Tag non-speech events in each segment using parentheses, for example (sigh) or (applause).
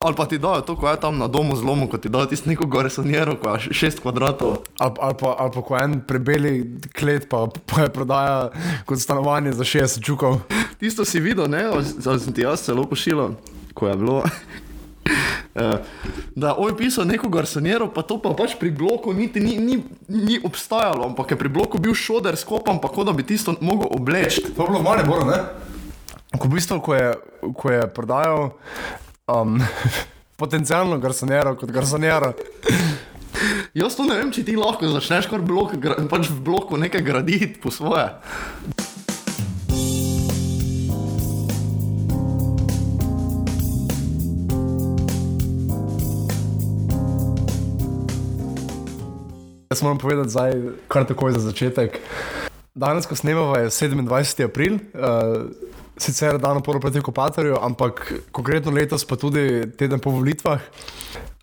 Ali pa ti dajo to, ko je tam na domu zlomu, ko ti dajo tisto neko goresonjero, ko je šest kvadratov. Ali, ali, pa, ali pa ko en prebeli klet, pa, pa je prodaja kot stanovanje za 60 čukov. Tisto si videl, ne, ali sem ti jaz celo pošiljal, ko je bilo. (laughs) eh, Da, oj, pisal neko garsonjero, pa to pa pač pri bloku niti ni, ni, ni obstajalo, ampak je pri bloku bil šoder skopan, pa kot da bi tisto mogel obleči. To je bilo malo bolj, ne? Ko, v bistvu, ko, je, ko je prodajal um, (laughs) potencialno garsonjero kot garsonjero. Jaz to ne vem, če ti lahko začneš kar blok, pač v bloku nekaj graditi po svoje. Jaz moram povedati, zdaj, kar takoj za začetek. Danes, ko snemamo, je 27. april, uh, sicer dan prvo proti okupatorju, ampak konkretno letos pa tudi teden po volitvah.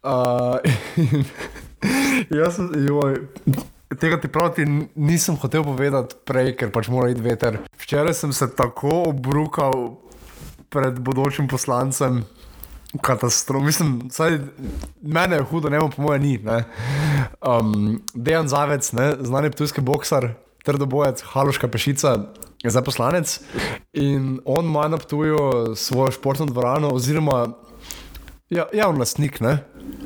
Uh, (laughs) jaz sem, joj, tega ti prav ti nisem hotel povedati prej, ker pač mora iti veter. Včeraj sem se tako obrukal pred bodočim poslancem. Katastrofa, mislim, saj mene je hudo, ne vem, po mojem, ni. ne. Um, Dejan Zavec, ne, znani ptujski boksar, trdobojec, haloška pešica, je zdaj poslanec in on ima na Ptuju svojo športno dvorano, oziroma ja, javni lastnik. Ne.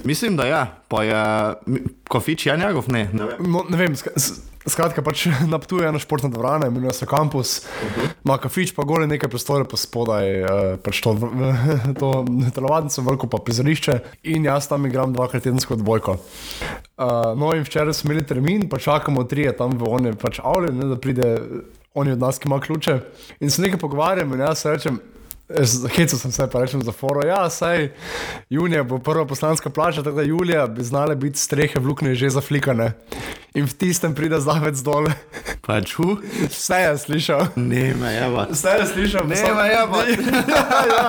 Mislim, da je, pa je kofič je njegov, ne. ne vem. No, ne vem, skratka, pač (laughs) na Ptuju je ena športna dvorana, imenuje se kampus, ima kafič, pa gore nekaj prostora, pa spodaj eh, pač to, (laughs) to telovadnico, veliko pa prizorišče in jaz tam igram dvakrat tedensko dvojko. Uh, no in včeraj smo imeli termin, pa čakamo trije tam v oni pač avli, ne, da pride oni od nas, ki ima ključe. In se nekaj pogovarjamo in jaz rečem. Hecal sem se, pa rečem za foro. Ja, saj junija bo prva poslanska plača, tako da julija bi znale biti strehe v luknji že zaflikane. In v tistem pride zavec dol. Pač hu, Vse je slišal. ne me je pa. Vse je slišal. Ne, ma je pa. (laughs) ja.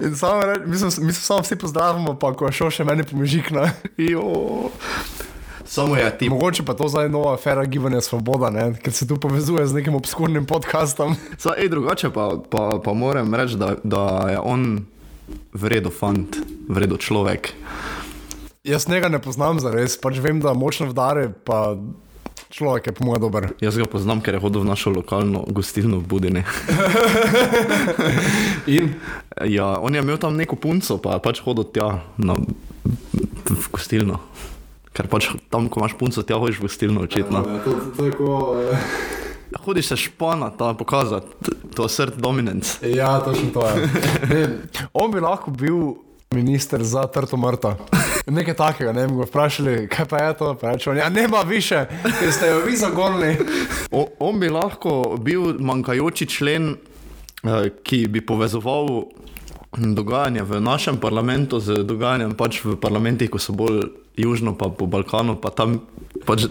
In samo reč, mi smo samo vsi pozdravimo, pa ko je šel še meni pomežikna. Samo je ti. Mogoče pa to zdaj nova afera gibanja Svoboda, ne? ker se tu povezuje z nekim obskurnim podkastom. (laughs) Sa, ej, drugače pa, pa, pa moram reči, da, da je on vredo fant, vredo človek. Jaz njega ne poznam za res, pač vem, da močno vdare, pa človek je po mojem dober. Jaz ga poznam, ker je hodil v našo lokalno gostilno v Budini. (laughs) In Ja, on je imel tam neko punco, pa je pač hodil tja na, v gostilno. Ker pač tam, ko imaš punco, tja hojiš v gostilno, očitno. to, to je ko. Hodiš se špana, ta pokazati, to je srd dominance. Ja, točno to je. Ne, on bi lahko bil minister za trto mrta. Nekaj takega, ne bi ga vprašali, kaj pa je to. Pa reče on, ja, nema više, ker ste jo vi zagonili. O, on bi lahko bil manjkajoči člen, eh, ki bi povezoval dogajanje v našem parlamentu z dogajanjem pač v parlamentih, ko so bolj južno, pa po Balkanu, pa tam, pač,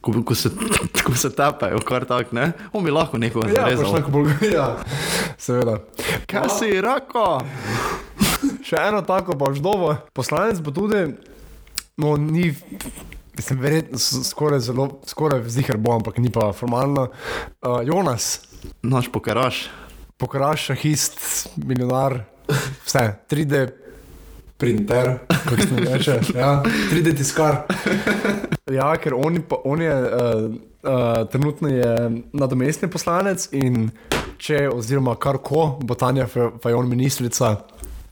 ko, ko, se, (laughs) ko se tepejo, kar tak, ne? On bi lahko nekoga Ja, pač zarezal. tako bolj. (laughs) Ja, seveda. Kaj si rako? (laughs) Še eno tako pa vždovo. Poslanec bo tudi, no, ni. Mislim, verjetno skoraj zelo, skoraj zihar bo, ampak ni pa formalno. Uh, Jonas, Naš pokeraš. pokraš, šahist, milijonar, vse, 3D printer, kako se reče, ja, 3D tiskar. Ja, ker on, je pa- on je uh, uh, trenutno je nadomestni poslanec in če, oziroma kar ko bo Tanja Fa- Fajon ministrica,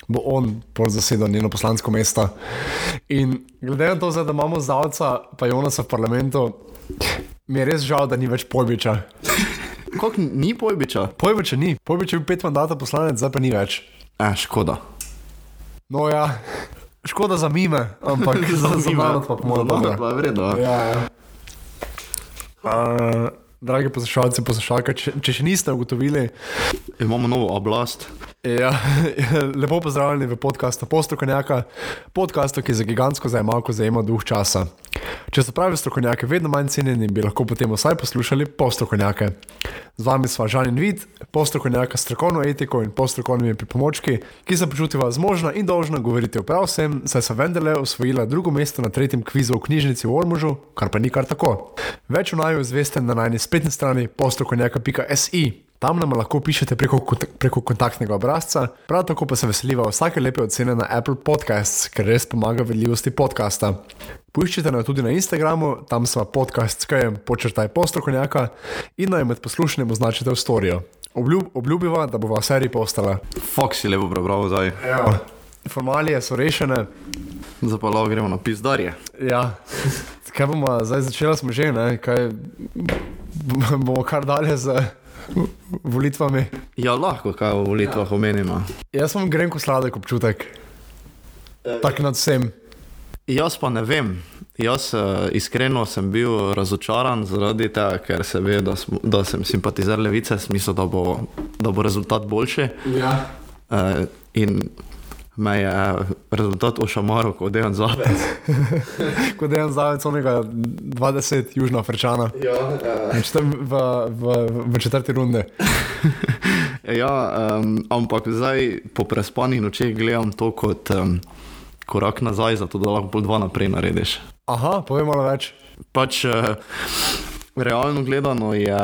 bo on zasedel njeno poslansko mesto. In glede na to, zdaj, da imamo zavca Fajonasa v parlamentu, mi je res žal, da ni več pojbiča. Kako ni pojbiča? Pojbiča ni, pojbiča je bil pet mandatov poslanec, zdaj pa ni več. E, škoda. No, ja, škoda za mime, ampak (laughs) za, za narod pa po mojem dobro. Pa je vredno. Ja, ja. Uh, dragi poslušalci, poslušalke, če, če še niste ugotovili, Imamo novo oblast. ja, lepo pozdravljeni v podkastu Postrokovnjaka, podkastu, ki za gigantsko zajemalko zajema duh časa. Če so pravi strokovnjaki vedno manj cenjeni, bi lahko potem vsaj poslušali postrokovnjake. Z vami sva Žan in Vid, postrokovnjaka s strokovno etiko in postrokovnimi pripomočki, ki se počutiva zmožna in dolžna govoriti o prav vsem, saj so vendarle osvojila drugo mesto na tretjem kvizu v knjižnici v Ormužu, kar pa ni kar tako. Več o naju izveste na najni spletni strani postrokovnjaka.si. Tam nam lahko pišete preko, preko kontaktnega obrazca, prav tako pa se veseliva vsake lepe ocene na Apple Podcasts, ker res pomaga vidljivosti podcasta. Poiščite nas tudi na Instagramu, tam smo podcast s kajem počrtaj postrokovnjaka in naj med poslušanjem označite v storijo. Obljub, obljubiva, da bo v seriji postala. Fox je lepo prebral zdaj. Ja. Formalije so rešene. Zdaj pa lahko gremo na pizdarje. Ja. Kaj bomo zdaj začeli, smo že, ne? kaj bomo kar dalje z volitvami. Ja, lahko kaj o volitvah omenimo. Jaz imam grenko sladek občutek, tak nad vsem. Jaz pa ne vem. Jaz uh, iskreno sem bil razočaran zaradi tega, ker se ve, da, smo, da sem simpatizer levice, smisel, da bo, da bo rezultat boljši. Ja. Uh, in me je rezultat ošamaral, kot dejan zavec. (laughs) Kot en zavec onega 20 južnoafričana. Ja, V, v, v, v četrti runde. (laughs) ja um, ampak zdaj po prespanih nočeh gledam to kot um, korak nazaj, zato da lahko pol dva naprej narediš. Aha, povem malo več. Pač uh, realno gledano je.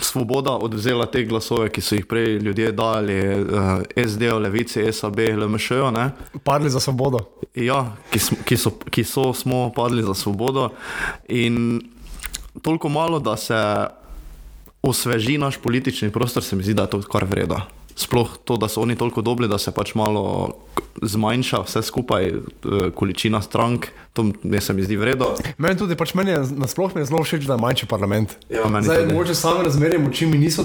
Svoboda odvzela te glasove, ki so jih prej ljudje dali, uh, SD, Levici, SAB, LMŠ. Ne? Padli za svobodo. Ja, ki, sm, ki, so, ki so, smo padli za svobodo. In toliko malo, da se osveži naš politični prostor, se mi zdi, da je to kar vredno. Sploh to, da so oni toliko dobri, da se pač malo zmanjša vse skupaj, eh, količina strank, to mi se mi zdi vredno. Meni tudi, pač meni je je zelo všeč, da je manjši parlament. Ja, Zdaj, tudi. mogoče same razmerje moči mi niso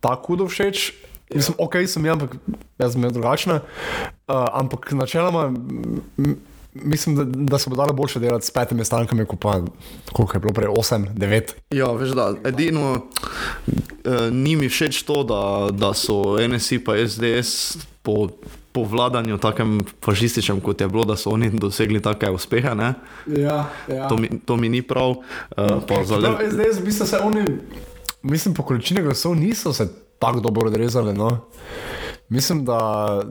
tako hudo všeč. Mislim, ok, sem jaz, ampak jaz sem drugačna. Uh, ampak načeloma mislim, da, da se bo dalo boljše delati s petimi strankami, kot pa koliko je bilo prej, osem, devet. Ja, veš, da edino eh, ni mi všeč to, da, da so NSI pa SDS po, po vladanju takem fašističnem, kot je bilo, da so oni dosegli take uspehe. Ne? Ja, ja. To, mi, to mi ni prav. Uh, pa za No, le, zdaj, v bistvu se oni, mislim, po količini glasov niso se tako dobro odrezali. No. Mislim, da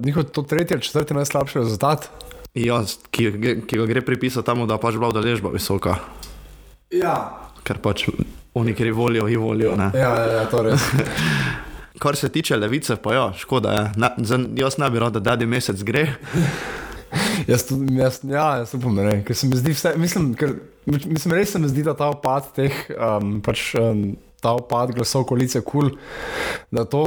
njihov to tretji ali četrti najslabši rezultat. Ja, ki, ki ga gre pripisati temu, da pač bila udeležba visoka, Ja, ker pač oni, ki volijo, jih volijo. Ne? ja, ja, ja to je res. (laughs) Kar se tiče levice, pa ja, škoda je. Ne, zdaj, jaz ne bi rad, da dedi mesec gre. (laughs) Jaz, tudi, jaz, ja, jaz upam, da ne. Ker se mi zdi, vse, mislim, ker, mislim, res se mi zdi, da ta opad teh, um, pač, um, ta opad glasov koalicije kul, cool, da to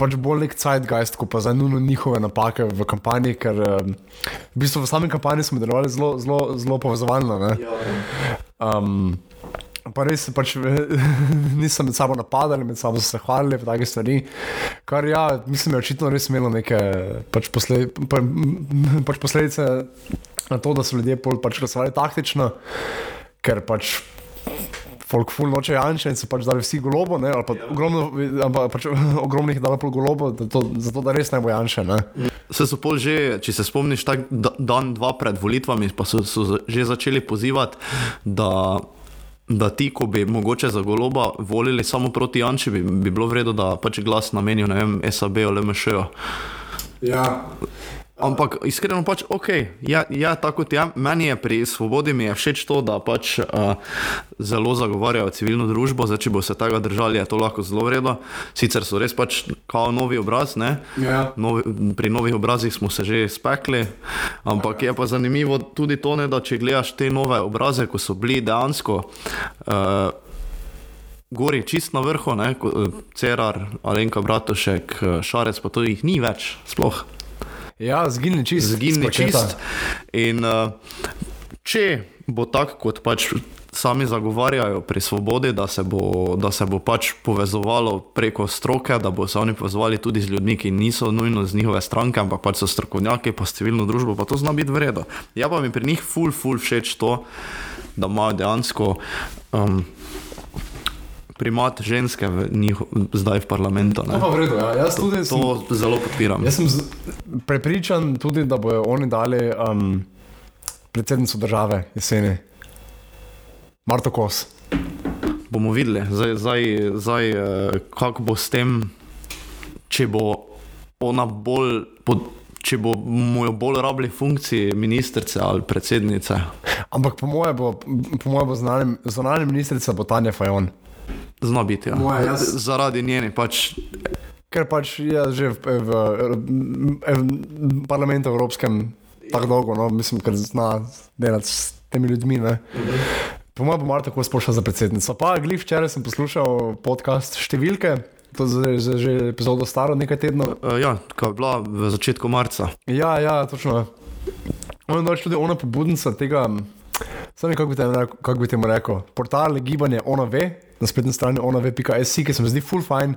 pač bolj nek zeitgeist, kot pa zdaj nujno njihove napake v kampanji, ker um, v bistvu v sami kampanji smo delovali zelo, zelo, zelo povezovalno. ne. Um, Pa res pač, (laughs) nisem med sabo napadali, med sabo se hvalili, take stvari. Kar ja, mislim, je očitno res imelo neke pač posled, pa, pač posledice na to, da so ljudje pol pač glasovali taktično, ker pač folk ful noče Janša in so pač dali vsi golobo, ne, ali pa ogromno, ali pa pač (laughs) ogromno jih dalo pol golobo, da to, zato da res ne bo Janša. Ne. Se so pol že, če se spomniš, tak da- dan, dva pred volitvami, pa so, so že začeli pozivati, da, da ti, ko bi mogoče za goloba volili samo proti Janči, bi, bi bilo vredno, da pač glas namenijo, ne vem, SAB ali MŠ. Ja. Ampak iskreno pač ok, ja, ja tako kot je. Meni je pri svobodi mi je všeč to, da pač uh, zelo zagovarjajo civilno družbo, zdaj če bo se tega držali, je to lahko zelo vredno. Sicer so res pač kao novi obraz, ne? Ja. Novi, pri novih obrazih smo se že spekli, ampak je pa zanimivo tudi to, ne, da če gledaš te nove obraze, ko so bili dejansko. Uh, Gori čist na vrhu, ne, ko- eh, Cerar, Alenka Bratošek, Šarec, pa to jih ni več, sploh Ja, zginili čist. zginili paketa. čist. In uh, če bo tako, kot pač sami zagovarjajo pri svobodi, da se, bo, da se bo pač povezovalo preko stroke, da bo se oni povezovali tudi z ljudmi, ki niso nujno z njihove stranke, ampak pač so strokovnjaki, pa civilno družbo, pa to zna biti vredno. Ja, pa mi pri njih ful, ful všeč to, da imajo dejansko. Um, Primat ženske v njih, zdaj v parlamentu. To pa Ne? v redu, ja. Jaz tudi sem, To zelo podpiram. jaz sem z- prepričan tudi, da bodo oni dali um, predsednico države jeseni. Marto Kos. bomo videli, zdaj, zdaj, zdaj eh, kako bo s tem, če bo ona bolj. Pod, Če bo mu jo bolj rabili funkciji ministrice ali predsednice. Ampak po mojem bo, po moje bo zunanja ministrica bo Tanja Fajon. Zna biti. Ja. Moja, jaz- Zaradi njene pač. Ker pač je že v, v, v, v parlamentu evropskem tako dolgo, no, mislim, ker zna delati s temi ljudmi. Ne. Po mojem bo malo tako spošla za predsednico. Pa, glih včeraj sem poslušal podcast Številke, to je zdaj že epizodo staro nekaj tednov. Uh, ja, ko je bila v začetku marca. Ja, ja, točno. Ona je tudi ona pobudnica tega, samo kako bi, temu kako bi temu rekel, portal gibanje ona ve, na spletni strani ona ve.si, ki se mi zdi full fine,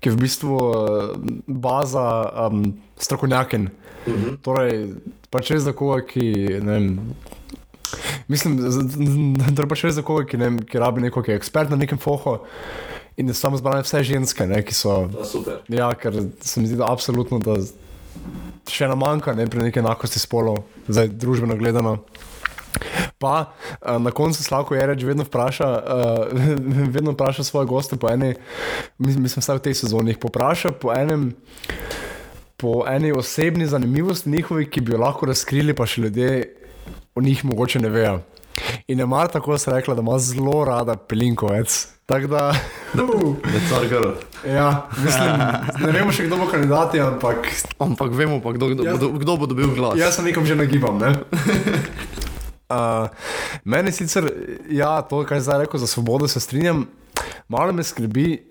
ki je v bistvu eh, baza um, strokovnjakin. Uh -huh. Torej, pač res za koga, ki ne vem. Mislim, da (laughs) je pač res za koga, ki, ne ki rabi nekoga, ki je ekspert na nekem fohu in so tam zbrane vse ženske, ne, ki so. Ja, ker se mi zdi, da absolutno da še ena manjka ne, pri neki enakosti spolov, zdaj družbeno gledano. Pa eh, na koncu Slavko Jereč vedno vpraša, uh, (laughs) vedno vpraša svoje goste po eni, mislim, mislim vsaj v tej sezoni, jih popraša po enem. Po eni osebni zanimivosti njihovi, ki bi jo lahko razkrili, pa še ljudje o njih mogoče ne vejo. In je mar tako se rekla, da ima zelo rada pelinkovec. Tako da, (laughs) Car girl. ja, mislim, ne vemo še kdo bo kandidat, ampak Ampak vemo pa, kdo, kdo, Jaz- kdo, kdo bo dobil glas. Jaz se nekom že nagibam. Ne? (laughs) Uh, meni sicer, ja, to, kar zdaj rekel za svobodo, se strinjam, malo me skrbi,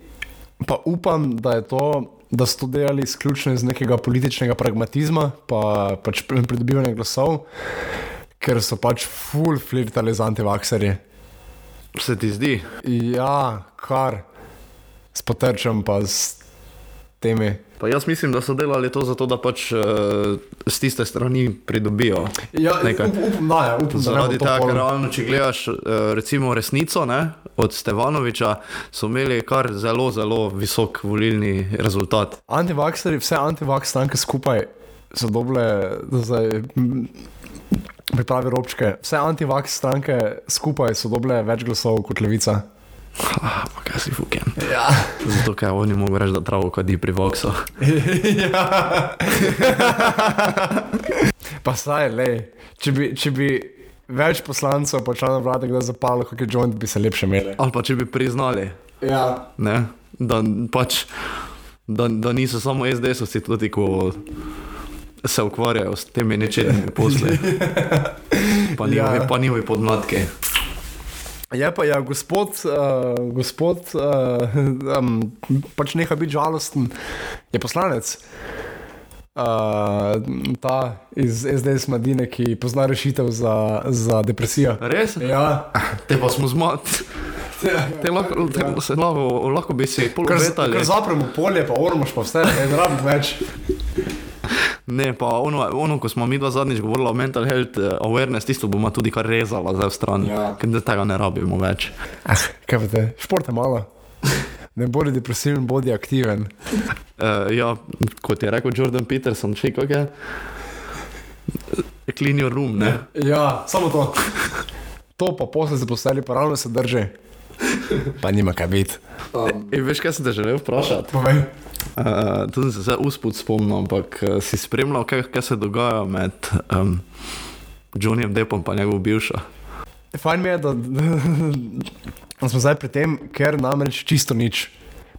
pa upam, da je to, da so to delali izključno iz nekega političnega pragmatizma, pa pač pri- pridobivanja glasov, ker so pač full flirtali z antivakserji. Se ti zdi? Ja, kar s potrčem pa s temi. Pa jaz mislim, da so delali to zato, da pač uh, z tiste strani pridobijo. Ja, Nekaj. up, upam, da je, upam, Zaradi tega, ker realno, če gledaš uh, recimo resnico ne, od Stevanoviča, so imeli kar zelo, zelo visok volilni rezultat. Antivakseri, vse antivaks stranke skupaj so dobre, da zdaj m, pripravi robčke. Vse antivaks stranke skupaj so dobre več glasov kot levica. Ah, pa kaj si fuken. Ja. Zato, ker oni mogo reči, da travo kadi pri Voxu. (laughs) ja. (laughs) pa saj, le, če bi, če bi več poslancev pa članov vlade kdaj zapalo, kakšen joint bi se lepše imeli. Ali pa če bi priznali, Ja. ne, da, pač, da, da niso samo SDS-ovci, tudi ko se ukvarjajo s temi nečednimi posli. (laughs) Pa njihovi, ja. pa njihovi podmladki. Je pa, ja, gospod, uh, gospod uh, um, pač neha biti žalosten, je poslanec. Uh, ta iz SDS Mladine, ki pozna rešitev za, za depresijo. Res? Ja, Te pa smo zmat. Te lahko, te, se lahko, lahko bi si pol kar, z- obetali. kar zapremo polje, pa ormoš, pa vse, ne rabim več. Ne, pa ono, ono, ko smo mi dva zadnjič govorili o mental health eh, awareness, tisto bomo tudi kar rezala zdaj v stran, Ja. ker tega ne rabimo več. Ah, kaj te, šport je malo. Ne bodi depresiven, bodi aktiven. Uh, ja, kot je rekel Jordan Peterson, še kako je. Clean your room, ne? Ja, samo to. To pa posle zaposlili, pa ravno se drži. Pa nima kaj biti. In veš, kaj sem te želel vprašati? Povej. Uh, tu sem se zdaj uspod spomnil, ampak uh, si spremljal, kaj, kaj se dogaja med um, Johnnyjem Deppom in njegovo bivšo. Fajn mi je, da, da smo zdaj pri tem, ker namreč čisto nič.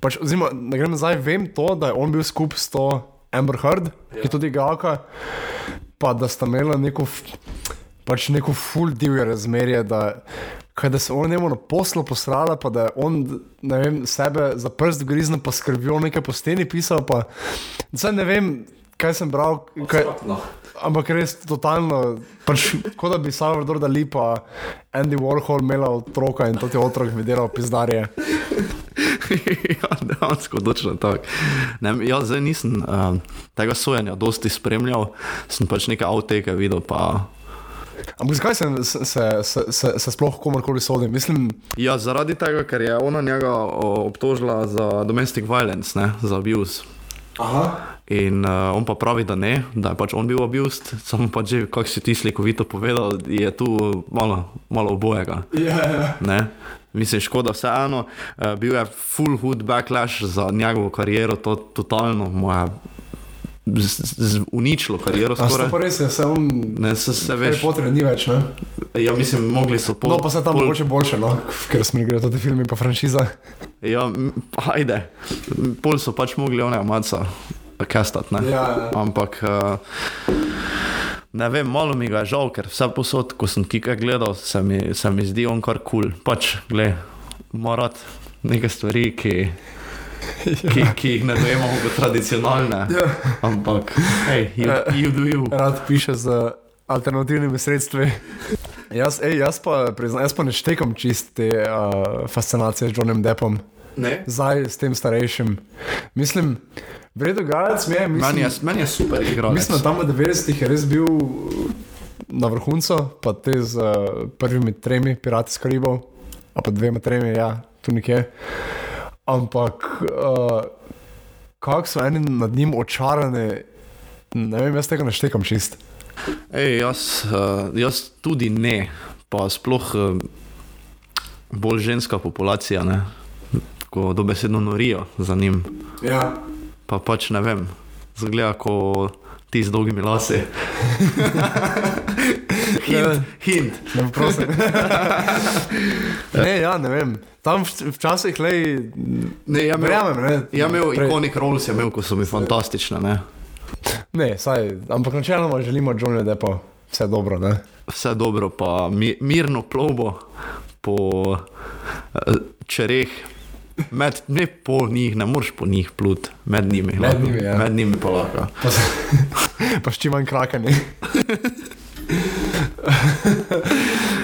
Pač, oziroma, da grem nazaj, vem to, da je on bil skupaj s to Amber Heard, ja. ki je tudi igralka, pa da sta imela neko, f- pač neko full divje razmerje, da, kaj, da se on njemu na poslu posrala, pa da je on ne vem, sebe za prst griznil, pa skrbijo nekaj po steni pisal, pa zdaj ne vem, kaj sem bral. Kaj, Ampak res totalno, pač, kot da bi Salvador Dali pa Andy Warhol imela otroka in to ti otrok bi delal pizdarje. (laughs) ja, dejansko točno tako. Ne, jaz zdaj nisem um, tega sojenja dosti spremljal, sem pač nekaj avteke videl, pa Ampak zakaj se, se, se, se, se, sploh komorkoli sodi? Mislim, Ja, zaradi tega, ker je ona njega obtožila za domestic violence, ne, za abuse. aha. In uh, on pa pravi, da ne, da je pač on bil abused, (laughs) samo pa že, kako si ti slikovito povedal, je tu malo, malo obojega. Ja, ja. Ne? Mislim, škoda vseeno, uh, bil je full hood backlash za njegovo kariero, to totalno moja z, z uničilo kariero. Skoraj. pa res je, se on. Ne, se, se veš, Potter ni več, ne? ja, mislim, mogli so pol, No, pa se tam pol, mogoče boljše, no, ker smo igrali tudi filme, pa franšiza. Ja, ajde. Pol so pač mogli one maca kastati, ne? Ja, ja. Ampak. Uh, Ne vem, malo mi ga je žal, ker vse posod, ko sem kika gledal, se mi, se mi zdi on kar kul. Cool. Pač, gled, morat neke stvari, ki, (laughs) ki, ki jih ne dojemamo kot tradicionalne. (laughs) Ja. Ampak, hej, you, you do you. Rad piše z alternativnimi sredstvi. Jaz, ej, jaz, pa, priznam, jaz pa ne štekam čist te uh, fascinacije z Johnom Deppom, Ne? zdaj s tem starejšim. Mislim, vredo gajec mi je, Meni mislim, je, meni je super igralec. mislim, da tam v 90-ih je res bil na vrhuncu, pa te z uh, prvimi tremi pirati z Karibov, pa dvema tremi, ja, tu nekje. Ampak uh, kako so eni nad njim očarani, ne vem, jaz tega ne štekam čist. Ej, jaz, uh, jaz tudi ne, pa sploh uh, bolj ženska populacija, ne? ko dobesedno norijo za njim. Ja. Pa pač ne vem, zgleda kot ti z dolgimi lasi. (laughs) hint, hint. Ne, prosim. (laughs) ne, ja, ne vem. Tam včasih le, Ne, ja, verjamem, ne. ja, imel Prej- ikonik Rolls, je imel, ko so mi fantastične. Ne? Ne, saj, ampak načeloma želimo Johnny Deppa vse dobro, ne. Vse dobro, pa mi, mirno plovbo po uh, čereh. Med, ne po njih, ne moreš po njih plut, med njimi. Med njimi, ja. Med njimi pa lahko. Pa, (laughs) pa s čim manj krakani. (laughs) (laughs)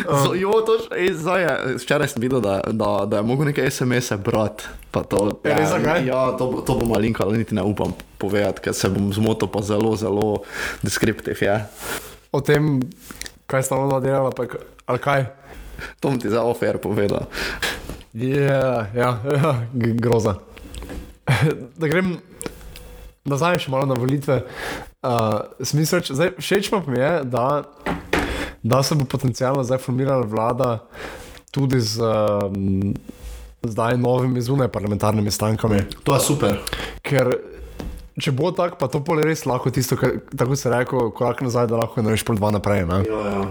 So, jo, to, ej, je, včeraj sem videl, da, da, da je mogel nekaj SMS-e brati. to- Je res, zakaj? Ja, to, to bom malinko, ali niti ne upam povedati, ker se bom zmotil, pa zelo, zelo deskriptiv je. O tem, kaj sta ona delala, pa, ali kaj. To bom ti za ofer povedal. Yeah, ja, ja, g- groza. (laughs) da grem nazaj še malo na volitve. Uh, smisel, če- zdaj, všeč pa mi je, da, da se bo potencialno zdaj formirala vlada tudi z um, zdaj novimi zunaj parlamentarnimi stankami. To je super. Ker če bo tako, pa to pol res lahko tisto, kar, tako se reko, korak nazaj, da lahko narediš pol dva naprej. Ne? Ja, ja.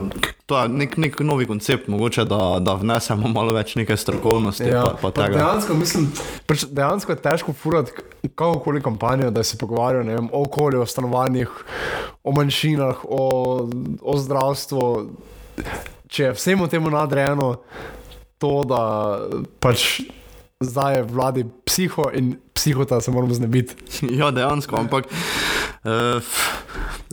To je nek, nek novi koncept, mogoče da, da vnesemo malo več neke strokovnosti. Ja, pa, pa pa tega. dejansko, mislim, pač dejansko je težko furati kakorkoli kampanjo, da se pogovarjajo vem, o okolju, o stanovanjih, o manjšinah, o, o zdravstvu. Če je vsemu temu nadrejeno to, da pač zdaj je vladi psiho in psihota se moramo znebiti. (laughs) Ja, dejansko, ampak uh,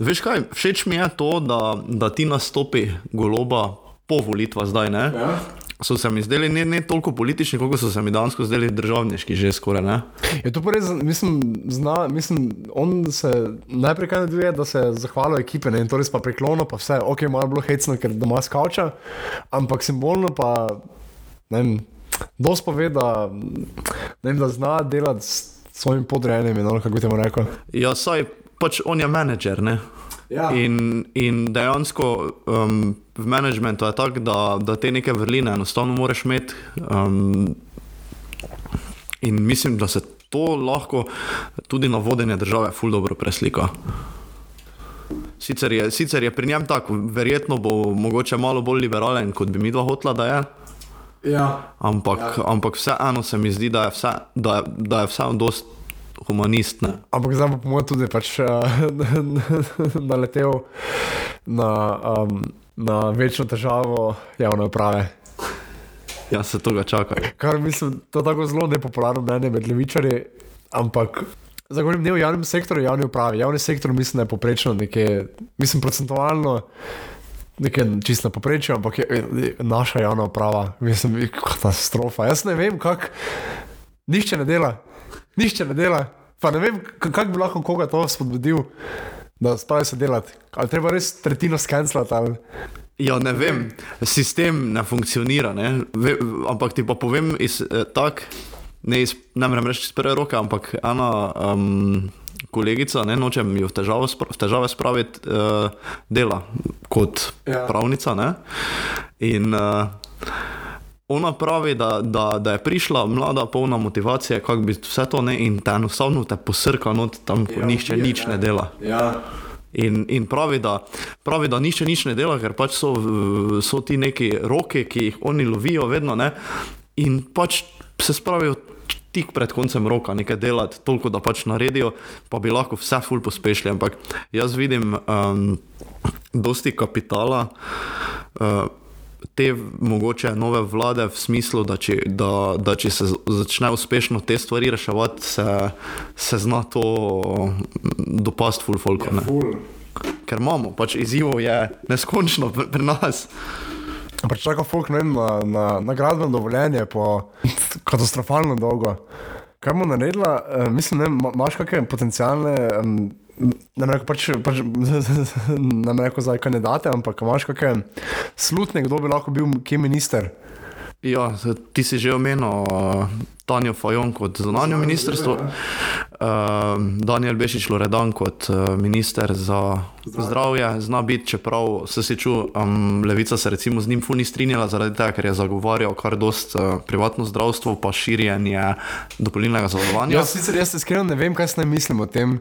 veš kaj, všeč mi je to, da, da ti nastopi goloba po volitvah zdaj. Ne? Ja. So se mi zdeli ne, ne toliko politični, kot so se mi dejansko zdeli državniški, že skoraj. Ne? Je to res, mislim, zna, mislim, on se najprej kaj naduje, da se zahvali ekipe ne, in to res pa priklonil, pa vse, ok, malo je bilo hecno, ker doma skavča, ampak simbolno pa, ne vem, dosti pove, da, vem, da zna delati s svojim podrejenimi, no, kako bi temu rekel. Ja, saj pač on je menedžer. Ne? Ja. In, in dejansko um, v menedžmentu je tako, da, da te neke vrline enostavno moraš imeti. Um, in mislim, da se to lahko tudi na vodenje države ful dobro preslika. Sicer je, sicer je pri njem tako, verjetno bo mogoče malo bolj liberalen, kot bi mi dva hotla, da je. Ja. Ampak, ja. ampak vseeno se mi zdi, da je, vse, da, je- da je vseeno dost humanist. Ne? Ampak zdaj bo po mojem tudi pač uh, (laughs) naletel na, um, na večjo težavo javne uprave. Ja, se tega čaka. Kar mislim, to je tako zelo nepopularno mnenje med levičarji, ampak zagovorim ne v javnem sektorju, javni upravi. Javni sektor mislim, da je poprečno nekje, mislim, procentualno. Nekaj čisto na poprečju, ampak je, je naša javna uprava, mislim, je katastrofa. Jaz ne vem, kako. Nihče ne dela, nihče ne dela. Pa ne vem, kako bi lahko koga to spodbudil, da spravi se delati. Ali treba res tretjino skenslati ali. Ja, ne vem, sistem ne funkcionira, ne? Ve, ampak ti pa povem iz eh, tak, ne, iz, ne morem reči iz prve roke, ampak ena um, kolegica, ne nočem jo v, težavo, v težave spraviti, uh, dela kot Ja. ja. pravnica. Ne? In uh, ona pravi, da, da, da je prišla mlada, polna motivacije, kako bi vse to ne in te enostavno te posrka not tam, ko ja, nihče nič ne dela. Ja. In, in pravi, da, pravi, da nišče nič ne dela, ker pač so, so ti neki roki, ki jih oni lovijo, vedno ne. In pač se spravijo tik pred koncem roka nekaj delati, toliko da pač naredijo, pa bi lahko vse ful pospešili. Ampak jaz vidim um, dosti kapitala. Uh, Te mogoče nove vlade, v smislu, da če, da, da če se začne uspešno te stvari reševati, se, se zna to dopasti, full folk. Ja, ful. Ker imamo, pač izzivov je neskončno pri nas. Čaka folk ne vem, na, na, na gradbeno dovoljenje, po (laughs) katastrofalno dolgo. Kaj bomo naredili? Uh, mislim, da imaš kakšne potencijalne. Um, Ne rečem, pač, pač, (laughs) ne rečem za kandidate, ampak imaš kakšne slutne, kdo bi lahko bil, ki je minister. Ja, ti si že omenil uh, Tanja Fajon kot zunanjo ministrstvo, uh, Daniel Bešič Loredan kot uh, minister za zdravje, zna biti, čeprav se si čutil, um, levica se recimo z njim funi strinjala zaradi tega, ker je zagovarjal kar dost uh, privatno zdravstvo, pa širjenje dopolnilnega zavarovanja. Ja, sicer jaz iskreno ne vem, kaj se naj mislim o tem,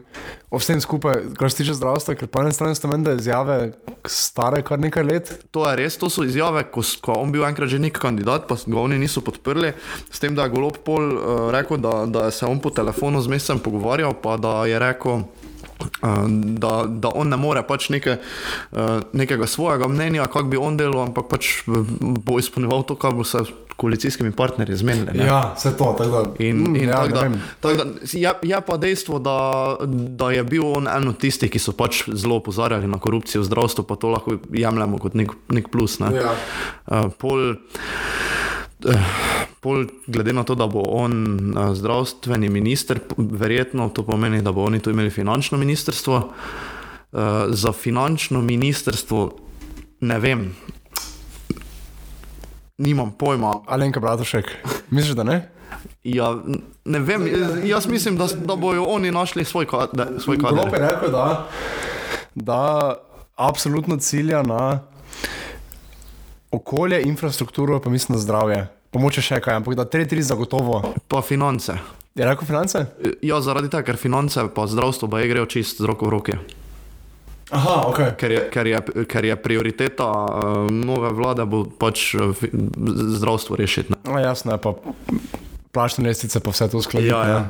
o vsem skupaj, kar se tiče zdravstva, ker po eni strani so meni izjave stare kar nekaj let. To je res, to so izjave, ko, ko on bil enkrat že nek kandidat, pa ga oni niso podprli, s tem, da je golob pol uh, rekel, da, da se on po telefonu z mesecem pogovarjal, pa da je rekel. Da, da on ne more pač neke, nekega svojega mnenja, kako bi on delal, ampak pač bo izpolnjeval to, kar bo se s koalicijskimi partnerji zmenili. Ne? Ja, vse to. Tak da, in, mm, in ja, tak ne da, vem. tak da, je, je pa dejstvo, da, da je bil on en od tistih, ki so pač zelo opozarjali na korupcijo v zdravstvu, pa to lahko jemljemo kot nek, nek plus. Ne? Ja. Uh, pol, Pol, glede na to, da bo on uh, zdravstveni minister, verjetno to pomeni, da bo oni tu imeli finančno ministrstvo. Uh, za finančno ministrstvo ne vem, nimam pojma. Alenka Bratušek, misliš, da ne? Ja, ne vem, jaz mislim, da, da bojo oni našli svoj, kade, svoj kader. Rekel, da, da absolutno cilja na okolje, infrastrukturo, pa mislim na zdravje. Pomoče še kaj, ampak da tri, tri zagotovo. Pa finance. Je rekel finance? Ja, zaradi tega, ker finance pa zdravstvo pa je grejo čist z roko v roke. Aha, ok. Ker je, ker je, ker je prioriteta uh, nove vlade bo pač fi- zdravstvo rešiti. No, jasno je pa plačne lestvice, pa vse to uskladiti. Ja, ja.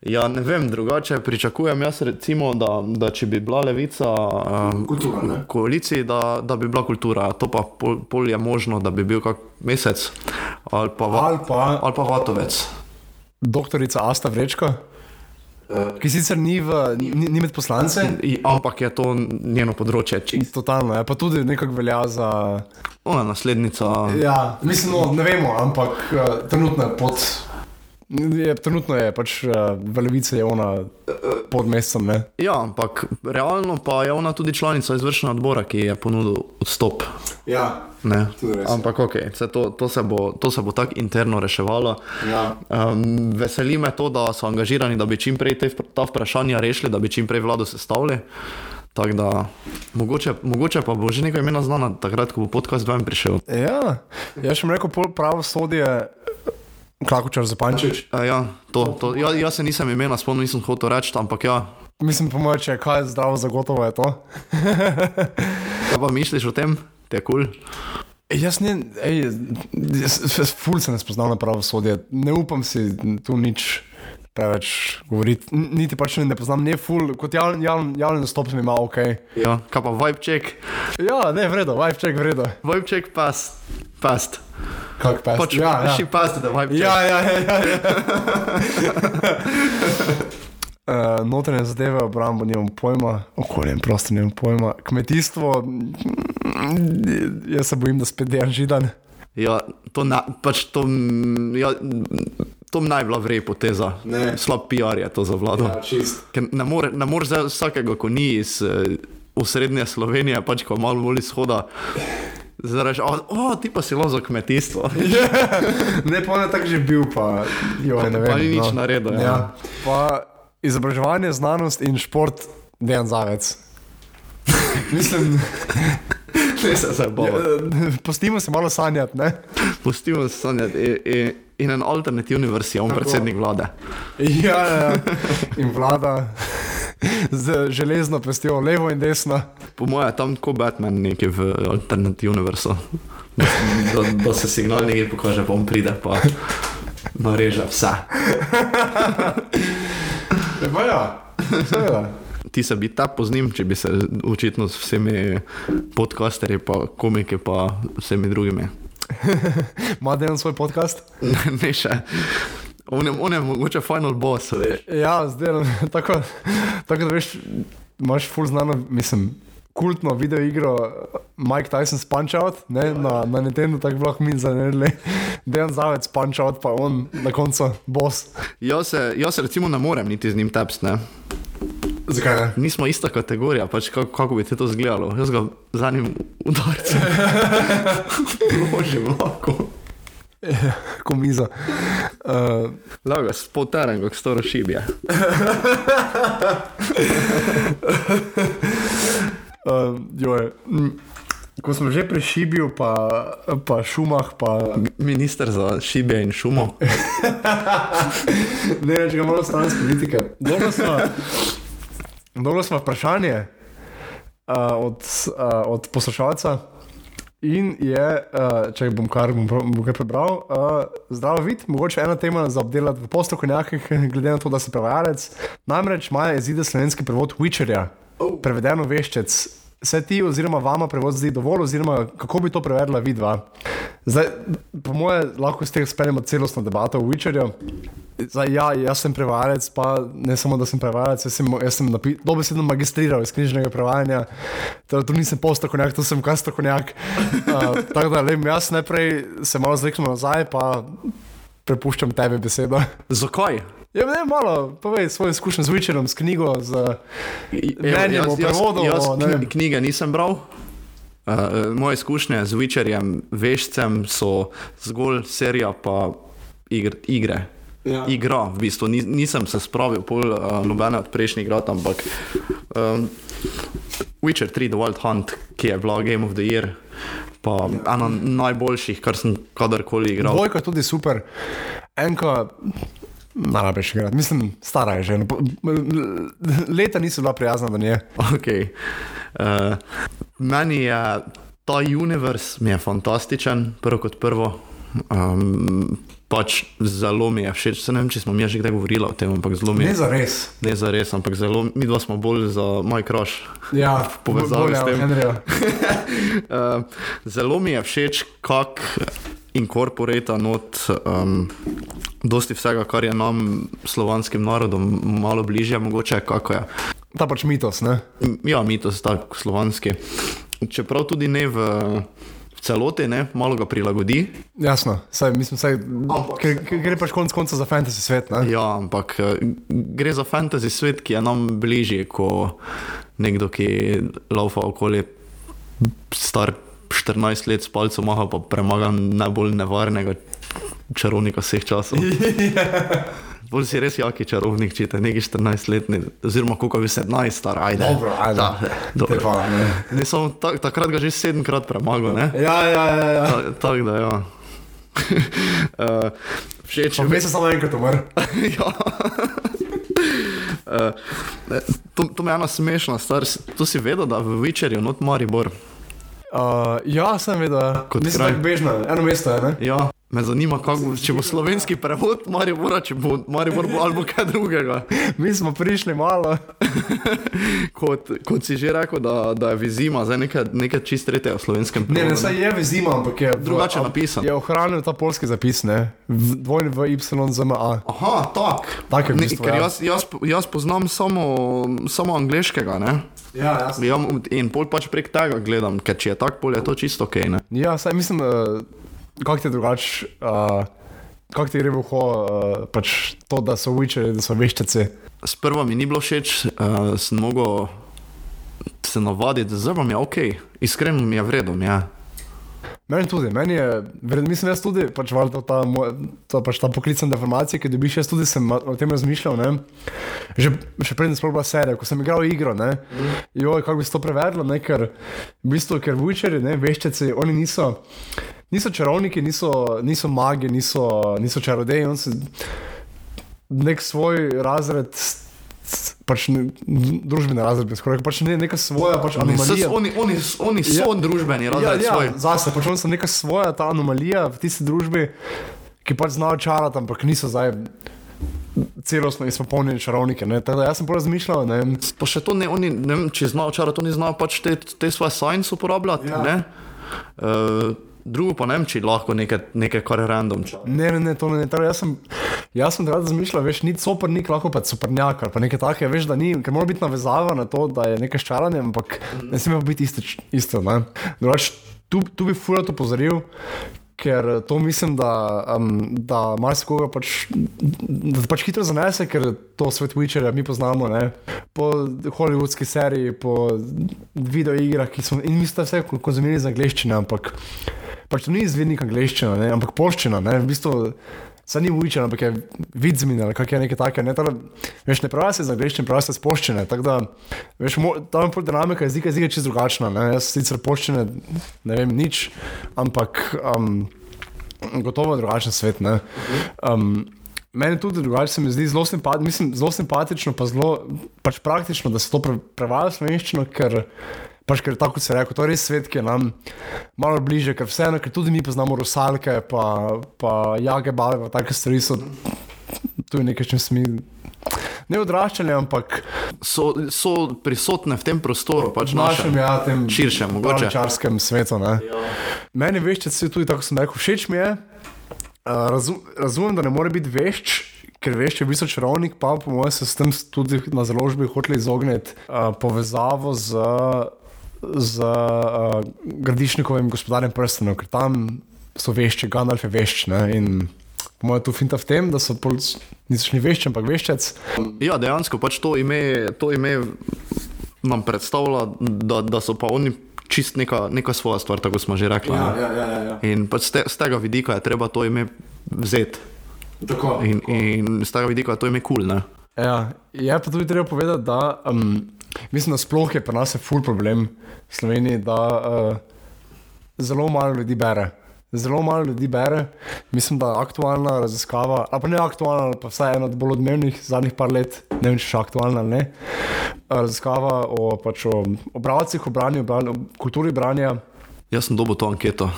ja, ne vem, drugače pričakujem jaz, recimo, da, da če bi bila levica um, Kultura, ne? v koaliciji, da, da bi bila kultura. To pa pol, pol je možno, da bi bil kak mesec ali pa, va, Ali pa ali pa vatovec. doktorica Asta Vrečko, ki sicer ni, v, ni, ni med poslance. I, ampak je to njeno področje. Čisto. Totalno, je pa tudi nekako velja za. Ona je naslednica. Ja, mislim, no, ne vemo, ampak uh, trenutno je pod. Je, trenutno je pač uh, v levici je ona pod mesecem. Ne? Ja, ampak realno pa je ona tudi članica izvršnega odbora, ki je ponudil odstop. Ja, Ne. Ampak ok, se to, to se bo, to se bo tako interno reševalo. ja. Um, veseli me to, da so angažirani, da bi čim prej te, ta vprašanja rešili, da bi čim prej vlado sestavili. Tako da, mogoče, mogoče pa bo že nekaj imena znana, takrat, ko bo podcast ven prišel. ja, jaz sem rekel, pol pravosodje, kako čar zapančič. A, ja, to, to, ja, jaz se nisem imena spomnil, nisem hotel reči, ampak ja. Mislim, po mojem, če je kaj zdravo, zagotovo je to. (laughs) Kaj pa misliš o tem? Te kul? Cool? Jaz ne, ej, jaz, jaz ful se ne spoznam na pravosodje, ne upam si tu nič preveč govoriti, niti pač ne, poznam, ne ful, kot javni javn, javn nastop mi ima ok. Ja, kaj pa vibe check? Ja, ne, vredo, vibe check, vredo. Vibe check past. Past. Kak pa Pač, ja, ja. Še past, da vibe check. Ja, ja, ja. ja, ja. (laughs) Uh, notranje zadeve, obrambo, nimam pojma, okolje in prostor, nimam pojma, kmetijstvo, mm, jaz se bojim, da spet dejan židan. Ja, to, na, pač to, ja, to naj bila vrej poteza. Ne. Slab PR je to za vlado. Ja, čist. Ker ne more- moreš zdaj vsakega, ko ni iz uh, osrednje Slovenije, pač ko malo bolj izhoda. Zdaj rečeš, o, o, ti pa si lo za kmetijstvo. Ne, pa ne tako že bil, pa, jo, Pa- ne pa vem. ni nič naredil, ja. Ja. Pa izobraževanje, znanost in šport, dejan zavec. (laughs) Mislim, Ne se zabavati. Pustimo se malo sanjati, ne? Pustimo se sanjati. In, in, in en alternativni vrsti, on predsednik vlade. Ja, ja, ja. In vlada z železno pestjo, levo in desno. Po mojem je tam tako Batman nekaj v alternativni vrsti. Da, da, da se signal nekaj pokaže, pa on pride pa nareže vse. Ja, ja. Seveda. Ti se bi ta poznim, če bi se očitno s vsemi podcasterji, pa komiki, pa vsemi drugimi. (laughs) Ima dejan svoj podcast? Ne, ne še. On je, on je mogoče final boss. Veš. Ja, zdaj (laughs) tako, tako da veš, imaš full znano, mislim. Kultno video igro Mike Tyson's Punch Out, ne, na, na Nintendo, tako bi lahko mi zanimali. (laughs) Dejan Zavec Punch Out, pa on na koncu boss. Jaz se, jaz se recimo ne morem niti z njim tepsti. ne. Zakaj ne? Nismo ista kategorija, pač kako, kako bi ti to izgledalo. Jaz ga za njim udarcem. (laughs) Ložim lahko. (laughs) Komiza. Uh, Lago, spod teren, kako staro šibje. (laughs) uh, joj, mm, ko smo že pri Šibiju, pa, pa šumah, pa Minister za šibje in šumo. (laughs) ne reč, ga malo stran z politike. Dobro smo, dobro smo vprašanje uh, od, uh, od poslušalca. In je, uh, če bom kar, bom, bom kar prebral, uh, zdravo vid, mogoče ena tema za obdelati v postrokovnjakih, (laughs) glede na to, da si prevajalec. Namreč Maja izide slovenski prevod Witcherja, prevedeno veščec. Se ti oziroma vama prevod zdi dovolj, oziroma kako bi to prevedla vidva? Zdaj, po moje, lahko s tem speljemo celostno debato o Witcherju. Zdaj, ja, jaz sem prevajalec, pa ne samo, da sem prevajalec, jaz sem, jaz sem dobesedno magistriral iz knjižnega prevajanja. Torej, tu nisem postokonjak, tu sem kastokonjak. Uh, (laughs) tako da, le, jaz najprej se malo zreknem nazaj, pa prepuščam tebi besedo. Zakaj? Ja, ne, malo, povej svoje izkušnje z Witcherom, s knjigo, z mnenjem o prevodu. Jaz, jaz vem. knjige nisem bral. Uh, moje izkušnje z Witcherjem, vešcem so zgolj serija pa igr, igre. Ja. Igra, v bistvu Ni, nisem se spravil pol uh, nobene od prejšnjih igrad, ampak um, Witcher 3 The Wild Hunt, ki je bila Game of the Year, pa ena najboljših, kar sem kadarkoli igral. Dvojka je tudi super, enka. Najrabiš igrati, mislim, stara je že. no, Leta niso bila prijazna do nje. Okay. Uh, meni je ta univerz mi je fantastičen, prvo kot prvo. Um, pač zelo mi je všeč, se ne vem, če smo mi že kdaj govorili o tem, ampak zelo mi je. Ne za res. Ne za res, ampak zelo, mi dva smo bolj za moj crush. Ja, povezavi bolje s od tem. Uh, (laughs) zelo mi je všeč, kako inkorporata not um, dosti vsega, kar je nam, slovanskim narodom, malo bližje, mogoče kako je. Ta pač mitos, ne? Ja, mitos tako slovanski. Čeprav tudi ne v, v celoti, ne, malo ga prilagodi. Jasno, saj, mislim, saj, ker, ker gre pač konc konca za fantasy svet. Ne? Ja, ampak eh, gre za fantasy svet, ki je nam bližje kot nekdo, ki laufa okoli star 14 let s palcem maha, pa premaga najbolj nevarnega čarovnika vseh časov. (laughs) (laughs) Bolj si res jaki čarovnik, če te neki 14 letni, oziroma koliko bi 17 star, ajde. Dobro, ajde. Da, dobro. Hvala, ne. Ne, samo tak, takrat ga že sedemkrat premagal, ne? Ja, ja, ja. ja. Ta- Tako da, ja. uh, (laughs) všeč Pa mi vmes je samo enkrat umrl. (laughs) ja. Uh, to, to me je ena smešna stvar. To si vedel, da v Večerju not Maribor. Uh, ja, sem vedel. Kot nisem kraj. tako bežna, eno mesto je, ne? Ja, me zanima, kako, če bo slovenski prevod Maribora, če bo Maribor bo, ali bo kaj drugega. Mi smo prišli malo. (laughs) Kot, kot si že rekel, da, da je vizima, zdaj nekaj, nekaj čist tretjega v slovenskem Ne, ne, prevodu. saj je vezima, ampak je Drugače napisan. Je ohranil ta polski zapis, ne? V- Dvojni v Y, Z, M, A. Aha, tak. Tak je v Ne, bistvu, ker ja. jaz, jaz, jaz poznam samo, samo angliškega, ne? Ja, jasno. Ja, in pol pač prek tega gledam, ker če je tako, pol je to čisto ok. Ne? Ja, saj mislim, uh, kako ti je drugače, uh, kako ti gre v uho, uh, pač to, da so Witcheri, da so veščaci. Sprva mi ni bilo všeč, uh, sem mogel se navaditi, zdaj pa mi je ok, iskreno mi je vredno. Ja. Meni tudi, meni je, verjetno mislim, jaz tudi, pač valjda to, ta, to pač ta poklicna deformacija, ki dobiš, jaz tudi sem o tem razmišljal, ne. Že, še predtem sploh bila serija, ko sem igral igro, ne. Joj, kako bi se to prevedlo, ne, ker v bistvu, ker vujčeri, ne, veščeci, oni niso, niso čarovniki, niso, niso magi, niso, niso čarodeji, on se nek svoj razred, pač ne, družbeni razred, skoraj pač ne, neka svoja pač anomalija. oni, oni, oni so Ja. družbeni, razred ja. Ja, zase, pač oni so neka svoja ta anomalija v tisti družbi, ki pač znajo čarati, ampak niso zdaj celostno izpopolnjeni čarovniki. ne. Tako Jaz sem pol razmišljal, ne, vem, Pa še to ne, oni, ne vem, če znajo čarati, oni znajo pač te, te svoje science uporabljati. Ja. Ja. Uh, drugo pa ne vem, če lahko nekaj, nekaj kar je random. čar. ne, ne, ne, to ne. Tako, jaz sem, jaz sem takrat razmišljal, veš, ni soprnik, lahko pa soprnjak ali pa nekaj takega, veš, da ni, ker mora biti navezava na to, da je nekaj ščaranje, ampak ne sme pa biti isto. isto ne. Drugač, tu, tu bi furat upozoril. Ker to mislim, da, um, da marsikoga pač, da pač hitro zanese, ker to svet Witcherja mi poznamo, ne? po hollywoodski seriji, po videoigrah, ki smo in mislim, da vse konzumirali z angleščine, ampak pač to ni izvirnik angleščina, ne? ampak poščina, ne? v bistvu. Saj ni Witcher, ampak je vidzmin ali kak je nekaj takega. Ne, Tako da, veš, ne pravi se z angleščine, pravi se s poščine. Tako da, veš, mo- tam je dinamika jezika, jezika je čisto drugačna. Ne? Jaz sicer poščine ne vem nič, ampak um, gotovo je drugačen svet. ne. Um, Meni tudi drugače se mi zdi zelo, simpat, mislim, zelo simpatično, pa zelo pač praktično, da se to pre, prevaja v slovenščino, ker, pač, ker tako se reče, to je res svet, ki je nam malo bliže, ker vseeno, ker tudi mi poznamo rusalke, pa, pa jage pa take stvari so, je nekaj, s čim se mi ne odraščali, ampak So, so prisotne v tem prostoru, pač v našem, našem. ja, tem širšem, mogoče. čarskem svetu. Ne. Meni veš, če si tudi tako sem rekel, všeč mi je. Uh, razum, razumem, da ne more biti vešč, ker veš, je v bistvu čarovnik, pa po mojem se s tem tudi na založbi hoteli izogniti uh, povezavo z, z uh, Gradišnikovim gospodarjem prstenov, ker tam so vešči, Gandalf je vešč. Ne, in po mojem tu finta v tem, da so pol, niso šli vešči, ampak veščec. Ja, dejansko pač to ime, to ime nam predstavlja, da, da so pa oni čist neka, neka svoja stvar, tako smo že rekli. ne. ja, ja, ja. In pač z, te, z tega vidika je treba to ime vzeti. Tako, In, in z tega vidika je to ime kul. Cool, Ja, je pa tudi treba povedati, da um, mislim, da sploh je pri nas je ful problem v Sloveniji, da uh, zelo malo ljudi bere. Zelo malo ljudi bere. Mislim, da aktualna raziskava, ali pa ne aktualna, ali pa vsaj ena od bolj odmevnih zadnjih par let, ne vem, če še aktualna ali ne. uh, Raziskava o, pač o, o bralcih, o branju, branju, o kulturi branja. Jaz sem dobil to anketo,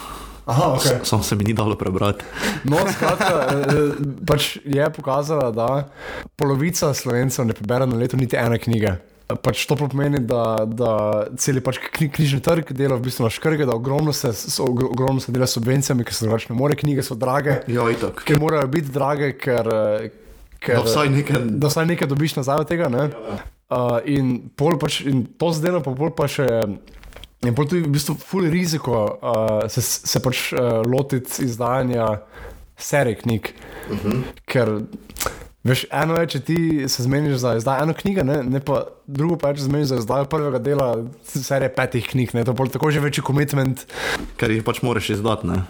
Aha, okay. samo se mi ni dalo prebrati. (laughs) No, skratka, eh, pač je pokazala, da polovica slovencev ne prebere na leto niti ene knjige. Pač to pomeni, da, da cel pač knjižni trg dela v bistvu na škrge, da ogromno se, so, ogro- ogromno se dela s subvencijami, ker se drugače ne more, knjige so drage, Ja, itak. ker morajo biti drage, ker, ker Da vsaj nekaj- da vsaj nekaj dobiš nazaj od tega. Ne? Uh, in, pač, in to zdaj pa pol pa še. In pol tudi v bistvu ful riziko uh, se, se pač uh, lotiti izdajanja serij knjig. Uh -huh. Ker veš, eno je, če ti se zmeniš za izdajo eno knjigo, ne, ne pa drugo pa je, če se zmeniš za izdajo prvega dela serije petih knjig. Ne, to je tako že večji komitment. Ker jih pač moraš izdati. Ne?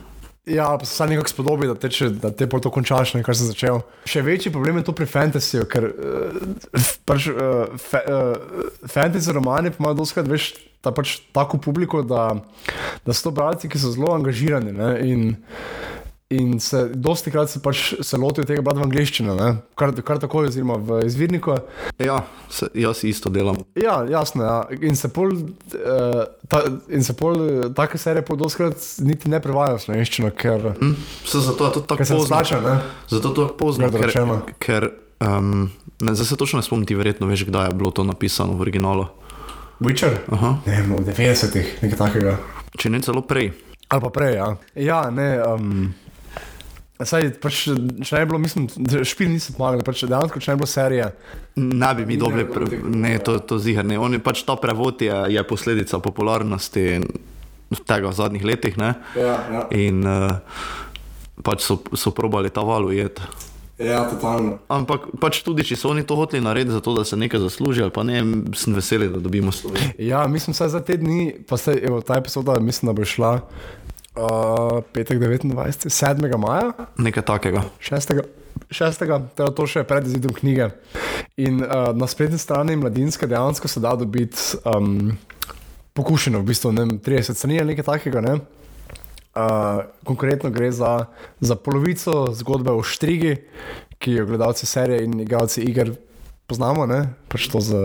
Ja, pa se vsaj nekako spodobi, da te, če, da te pol to končaš, ne, kar si začel. Še večji problem je to pri fantasyju, ker uh, pač, uh, fa, uh, fantasy romani pa imajo doskrat več ta, pač, tako publiko, da, da so to bralci, ki so zelo angažirani. Ne, in, In se dosti krat se, pač, se lotijo tega brati v angleščini, ne? kar, kar tako oziroma v izvirniku. Ja, se, jaz isto delam. Ja, jasno. Ja. In se pol, uh, ta, in se pol uh, take serije pol doskrat niti ne prevajajo v slovenščino, ker, Hm? Se zato je to tako pozno. splača. ne. Zato je to tako pozno, ker, rečeno. ker um, ne, zdaj se točno ne spomnim, ti verjetno veš, kdaj je bilo to napisano v originalu. Witcher? Aha. Ne vem, v 90-ih, nekaj takega. Če ne celo prej. Ali pa prej, ja. Ja, ne. Um, Saj, pač, če ne bi bilo, mislim, da špil niso pomagali, pač dejansko, če ne bi bilo serije. Ne bi mi dobili, ne to, to zihar ne. Oni pač ta prevod je, je posledica popularnosti tega v zadnjih letih. Ne? Ja, ja. In uh, pač so, so probali ta val ujeti. ja totalno. Ampak pač tudi, če so oni to hoteli narediti, zato da se nekaj zasluži, ali pa ne, sem vesel, da dobimo Slovenijo. Ja, mislim, da za te dni, pa se evo, ta epizoda, mislim, da bo šla Uh, petek 29. 7. maja, Nekaj takega. 6. 6. Teda to še pred izidom knjige. In uh, na spletni strani mladinske dejansko se da dobiti um, pokušeno, v bistvu ne vem, 30 strani ali nekaj takega. Ne? Uh, konkretno gre za, za polovico zgodbe o Štrigi, ki jo gledalci serije in igralci iger poznamo. ne, Pač to za,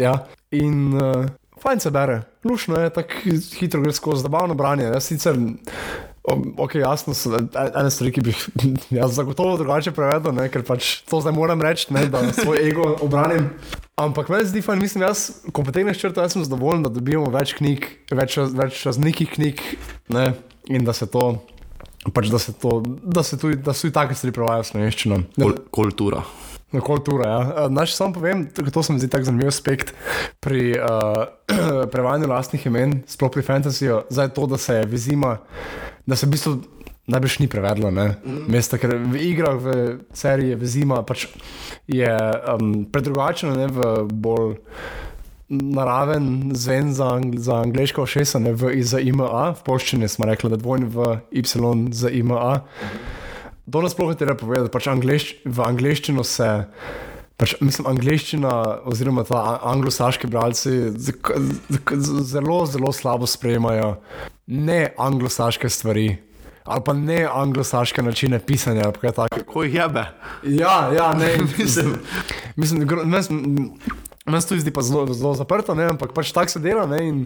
ja. In uh, fajn se bere, lušno je, tako hitro gre skozi, zabavno branje. Jaz sicer, ok, jasno, so e- ene stvari, ki bi jih (laughs) jaz zagotovo drugače prevedel, ne, ker pač to zdaj moram reči, ne, da svoj ego obranim. Ampak meni zdi fajn, mislim, jaz, ko potegneš črto, jaz sem zadovoljen, da dobimo več knjig, več, več raznikih knjig ne, in da se to. Pač da se, to, da se tudi, da se tudi take stvari prevajajo v slovenščino. Kul kultura. Na kulturo, ja. Eh, Naj še samo povem, to se mi zdi tako zanimiv aspekt pri uh, (clears throat) prevajanju lastnih imen, sploh pri fantasyju, zdaj to, da se je vizima, da se v bistvu najbrž ni prevedlo, ne, mesta, ker v igrah, v seriji je vizima, pač je um, predrugačeno, ne, v bolj naraven zven za, ang za angliško ošesa, ne v za IMA, v polščini smo rekli, da dvojni v Y za IMA. To nas sploh ne treba povedati, pač angliš, v angliščino se. Pač, mislim, angliščina, oziroma ta anglosaški bralci z- z- z- zelo, zelo slabo sprejemajo ne anglosaške stvari, ali pa ne anglosaške načine pisanja. ali pa kaj takega. Ko jih jebe. Ja, ja, ne. (laughs) Mislim. Mislim, gro- se- meni se to zdi pa zelo, zelo zaprto, ne, ampak pač tako se dela. Ne, in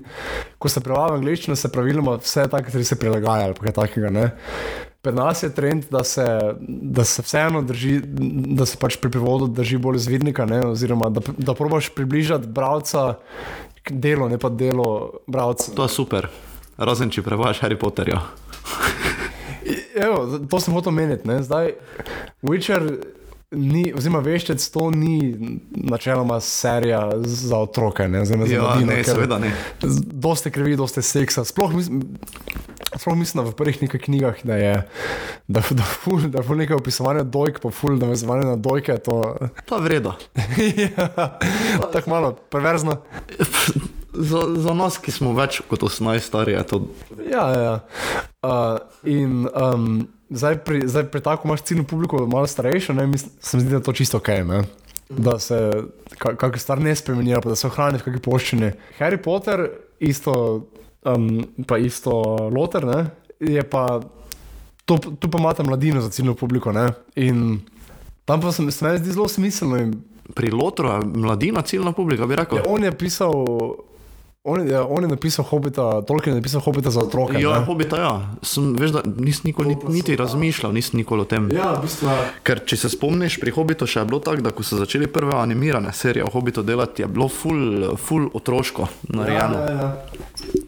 ko se prevaja v angleščino, se praviloma vse take stvari se prilagaja ali kaj takega. Ne. Pri nas je trend, da se, da se vseeno drži, da se pač pri prevodu drži bolj izvidnika, ne, oziroma da, da probaš približati bralca k delu, ne pa delo bralca. To je super. Razen če prevajaš Harry Potterja. (laughs) Evo, to sem hotel meniti. ne. Zdaj, Witcher, ni, oziroma veščec, to ni načeloma serija za otroke. Ne, za Ja, mladino, ne, seveda ne. Dosti krvi, dosti seksa. Sploh mislim, sploh mislim v prvih nekaj knjigah, da je da, da, ful, da ful nekaj opisovanja dojk, pa ful navezovanja na dojke. To (laughs) To je vredno. ja, tako malo perverzno. Za, za nas, ki smo več kot 18 stari, je to Ja, ja. ja. Uh, in um, zdaj, pri, zdaj pri tako imaš ciljno publiko, malo starejšo, ne, mislim, se mi zdi, da je to čisto ok. Ne? Da se ka- kakšne stvari ne spremenijo, da se ohranijo v kakšni poščini. Harry Potter, isto, um, pa isto Loter, ne, je pa. Tu, tu pa imate mladino za ciljno publiko. Ne? In tam pa se mi se meni zdi zelo smiselno. In, pri Lotru, mladina, ciljna publika, bi rekel. ja, on je pisal. On je, ja, on je napisal Hobita, Tolkien je napisal Hobita za otroke. Ja, ne. hobita, ja. Sem, veš, da nisem nikoli niti, niti razmišljal, nisem nikoli o tem. ja, v bistvu. Ker če se spomniš, pri Hobbitu še je bilo tako, da ko so začeli prve animirane serije o Hobbitu delati, je bilo full, full otroško narejeno. Ja, ja.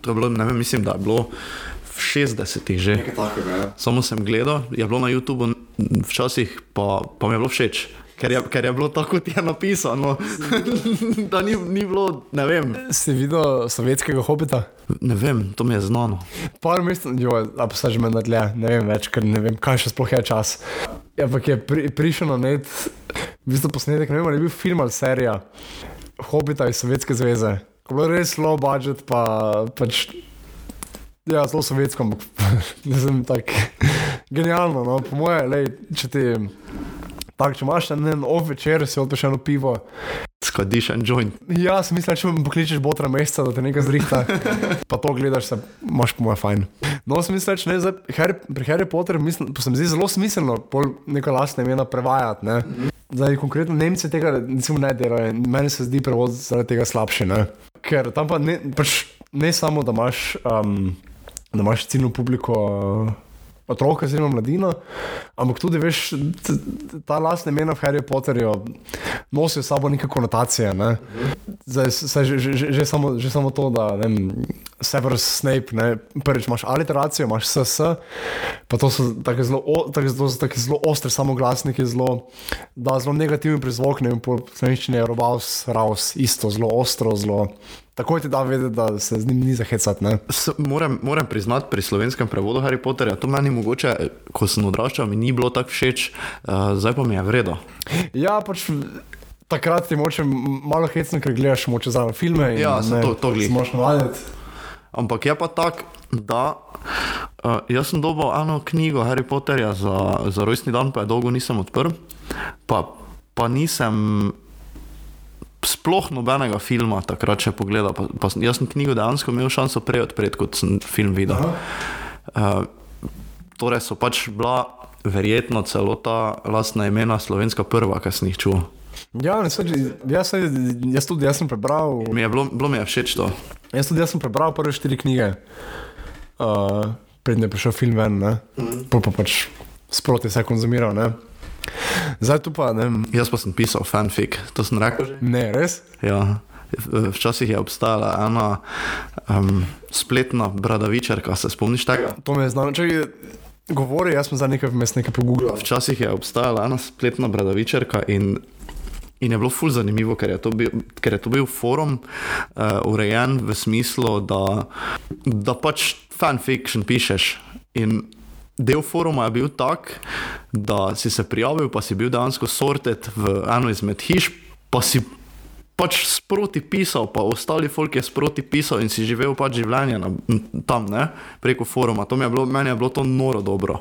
To je bilo, ne vem, mislim, da je bilo v 60-ih že. Takega, ja. Samo sem gledal, je bilo na YouTubu, včasih pa, pa mi je bilo všeč. Ker je, ker je bilo tako, kot je napisano, (laughs) da ni, ni bilo, ne vem, Si videl sovjetskega hobita? ne vem, to mi je znano. Par mesecev, jo, a pa se že meni dlje, ne vem več, ker ne vem, kaj še sploh je čas. Ampak je pri, prišel na net, v bistvu posnetek, ne vem, ali je bil film ali serija Hobita iz Sovjetske zveze. Ko je bilo res low budget, pa pač. Ja, zelo sovjetsko, ampak (laughs) ne vem, tako genialno. No. Po moje, lej, če ti. Tak, če imaš en off večer, si odpeš eno pivo, Skladiš en joint. Ja, sem mislil, če mi pokličeš botra meseca, da te nekaj zrihta, (laughs) pa to gledaš, se imaš po mojem fajn. No, sem mislil, ne, zdaj, Harry, pri Harry Potterju mislim, se mi zdi zelo smiselno pol neka lastna imena prevajati. Ne. Zdaj, konkretno Nemci tega recimo, ne delajo in meni se zdi prevod zaradi tega slabši. Ne. Ker tam pa ne, pač ne samo, da imaš, um, da imaš ciljno publiko. Uh, Otroka, zelo mladino, ampak tudi, veš, ta lastna imena v Harry Potterju nosijo sabo neke konotacije. Ne? Zdaj, saj, že, že, že, samo, že samo to, da vem, Severus Snape, ne? prvič imaš aliteracijo, imaš SS, pa to so tako zelo, o- tako, to so tako zelo ostre samoglasniki, zelo, da zelo negativen prizvok, ne vem, po slovenščini je robaus, raus, isto, zelo ostro, zelo. Takoj ti da vedeti, da se z njim ni zahecati. Moram, moram priznati pri slovenskem prevodu Harry Potterja, to meni mogoče, eh, ko sem odraščal, mi ni bilo tako všeč, uh, zdaj pa mi je vredno. Ja, pač takrat ti moče malo hecno, ker gledaš moče za filme. in Ja, ne, to- to se Moraš navaditi. Ampak je pa tako, da Uh, jaz sem dobil eno knjigo Harry Potterja za, za rojstni dan, pa je dolgo nisem odprl. Pa, pa nisem sploh nobenega filma takrat še pogledal. Pa, pa, jaz sem knjigo dejansko imel šanso prej odpreti, kot sem film videl. Uh, torej so pač bila verjetno celo ta lastna imena slovenska prva, ki sem jih čutil. Ja, saj, jaz, jaz tudi jaz sem prebral. Mi je bilo, bilo mi je všeč to. Jaz tudi jaz sem prebral prve štiri knjige, uh, predtem je prišel film ven, ne. Pol pa pač sproti se je konzumiral, ne. Zdaj tu pa ne, Jaz pa sem pisal fanfic, to sem rekel ne, res? Ja. Včasih je obstajala ena um, spletna bradavičarka, se spomniš tega? To me je znano. Če govori, jaz sem za nekaj vmes nekaj pogooglal. Včasih je obstajala ena spletna bradavičarka in, in je bilo ful zanimivo, ker je to bil, ker je to bil forum uh, urejen v smislu, da, da pač fanfiction pišeš. In del foruma je bil tak, da si se prijavil, pa si bil dejansko sorted v eno izmed hiš, pa si pač sproti pisal, pa ostali folk je sproti pisal in si živel pač življenje na, tam, ne, preko foruma. To mi je bilo, meni je bilo to noro dobro.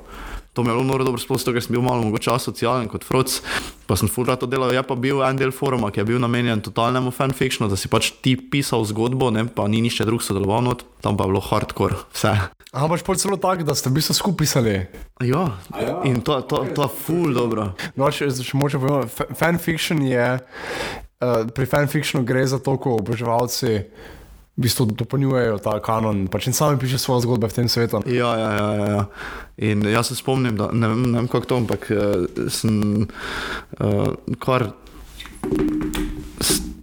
To mi je bilo noro dobro, sploh zato, ker sem bil malo mogoče asocialen kot froc, pa sem full to delal. Je pa bil en del foruma, ki je bil namenjen totalnemu fanfictionu, da si pač ti pisal zgodbo, ne, pa ni nišče drug sodeloval, not, tam pa je bilo hardcore, vse. Aha, pač pol celo tako, da ste v bistvu skupaj pisali. Ja, in to, to, to je full dobro. No, če, če moče povedati, fa- fanfiction je, uh, pri fanfictionu gre za to, ko oboževalci v bistvu dopolnjujejo ta kanon, pač in sami pišejo svoje zgodbe v tem svetu. Ja, ja, ja, ja, ja. In jaz se spomnim, da ne vem, ne vem kako to, ampak uh, sem uh, kar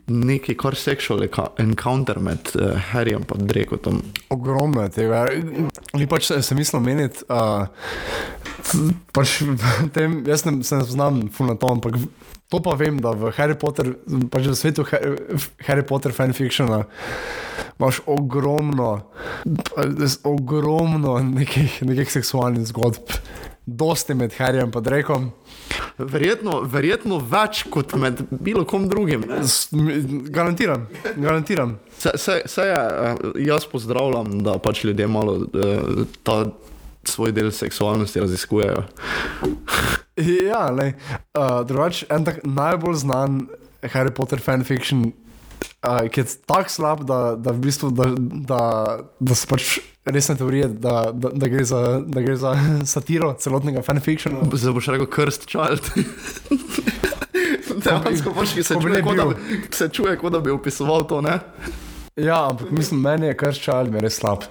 neki kar sexual encounter med uh, Harryjem in Drakotom. Ogromno je tega. Ni pač se, se mislil meniti, uh, pač (laughs) tem, jaz ne, se ne znam ful na to, ampak to pa vem, da v Harry Potter, pač v svetu Harry, Harry Potter fanfictiona imaš ogromno, ogromno nekih, nekih seksualnih zgodb. Dosti med Harryjem in Drakom. Verjetno, verjetno več kot med bilo kom drugim. ne. S- Garantiram, garantiram. Se, se, se je, eh, jaz pozdravljam, da pač ljudje malo uh, ta svoj del seksualnosti raziskujejo. Ja, ne. Uh, drugač, en tak najbolj znan Harry Potter fanfiction, uh, ki je tako slab, da, da v bistvu, da, da, da so pač resne teorije, da, da, da, gre za, da gre za (laughs) satiro celotnega fanfictiona. Zdaj boš rekel Cursed Child. Dejansko pač, ki se ko bi čuje, kot da, se čuje, kot da bi opisoval to, ne? Ja, ampak mislim, meni je mi je res slab.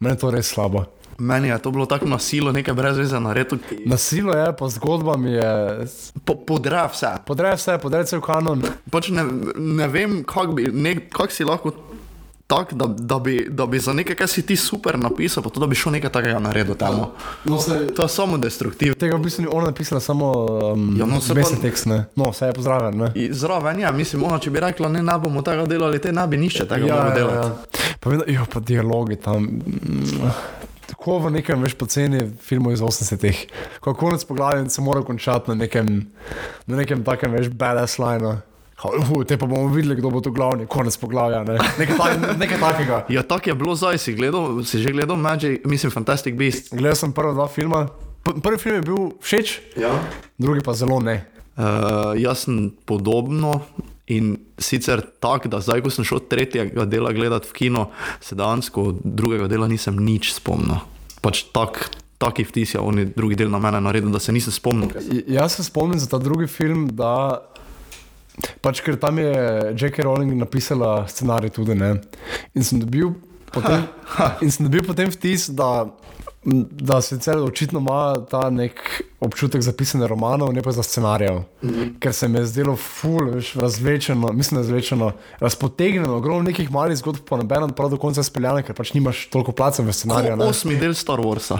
Meni je to res slabo. Meni je to bilo tako nasilo, nekaj brez veze na redu. Nasilo je, pa zgodba mi je. Po, podre vse. Podre vse, podre cel kanon. Pač ne, ne vem, kako kako si lahko tak, da, da, bi, da bi za nekaj, kar si ti super napisal, pa to, da bi šel nekaj takega narediti temu. No, se, To je samo destruktivno. tega v bistvu ni ona napisala, samo um, Ja, no, se pa- tekst. Ne? No, vse je. Ne? In Zraven, ja, mislim, ona, če bi rekla, ne, ne bomo tega delali, te ne bi nišče tega ja, delati. Ja. Pa, vedno, jo, pa dialogi tam. mm, Tako v nekem več poceni filmu iz 80-ih, ko konec poglavja se mora končati na nekem, na nekem takem več badass lineu. Uh, te pa bomo videli, kdo bo tu glavni, konec poglavja. Ne? Nekaj, ta, nekaj takega. (laughs) Ja, tako je bilo zdaj, si, gledal, si že gledal Magic, mislim, Fantastic Beast. Gledal sem prva dva filma. P prvi film je bil všeč, Ja. drugi pa zelo ne. Uh, jaz sem podobno in sicer tako, da zdaj, ko sem šel tretjega dela gledati v kino, se dejansko drugega dela nisem nič spomnil. Pač tak, taki vtis je oni drugi del na mene naredil, da se nisem spomnil. Jaz se spomnim za ta drugi film, da pač ker tam je J.K. Rowling napisala scenarij tudi. Ne? In sem dobil potem, in sem dobil potem vtis, da, da sicer očitno ima ta nek občutek za pisanje romanov, ne pa za scenarijev. Ker se mi je zdelo ful, veš, razvlečeno, mislim, razvlečeno, razpotegnjeno, ogromno nekih malih zgodb, pa noben prav do konca speljane, ker pač nimaš toliko placa v scenariju. ne. Osmi del Star Warsa.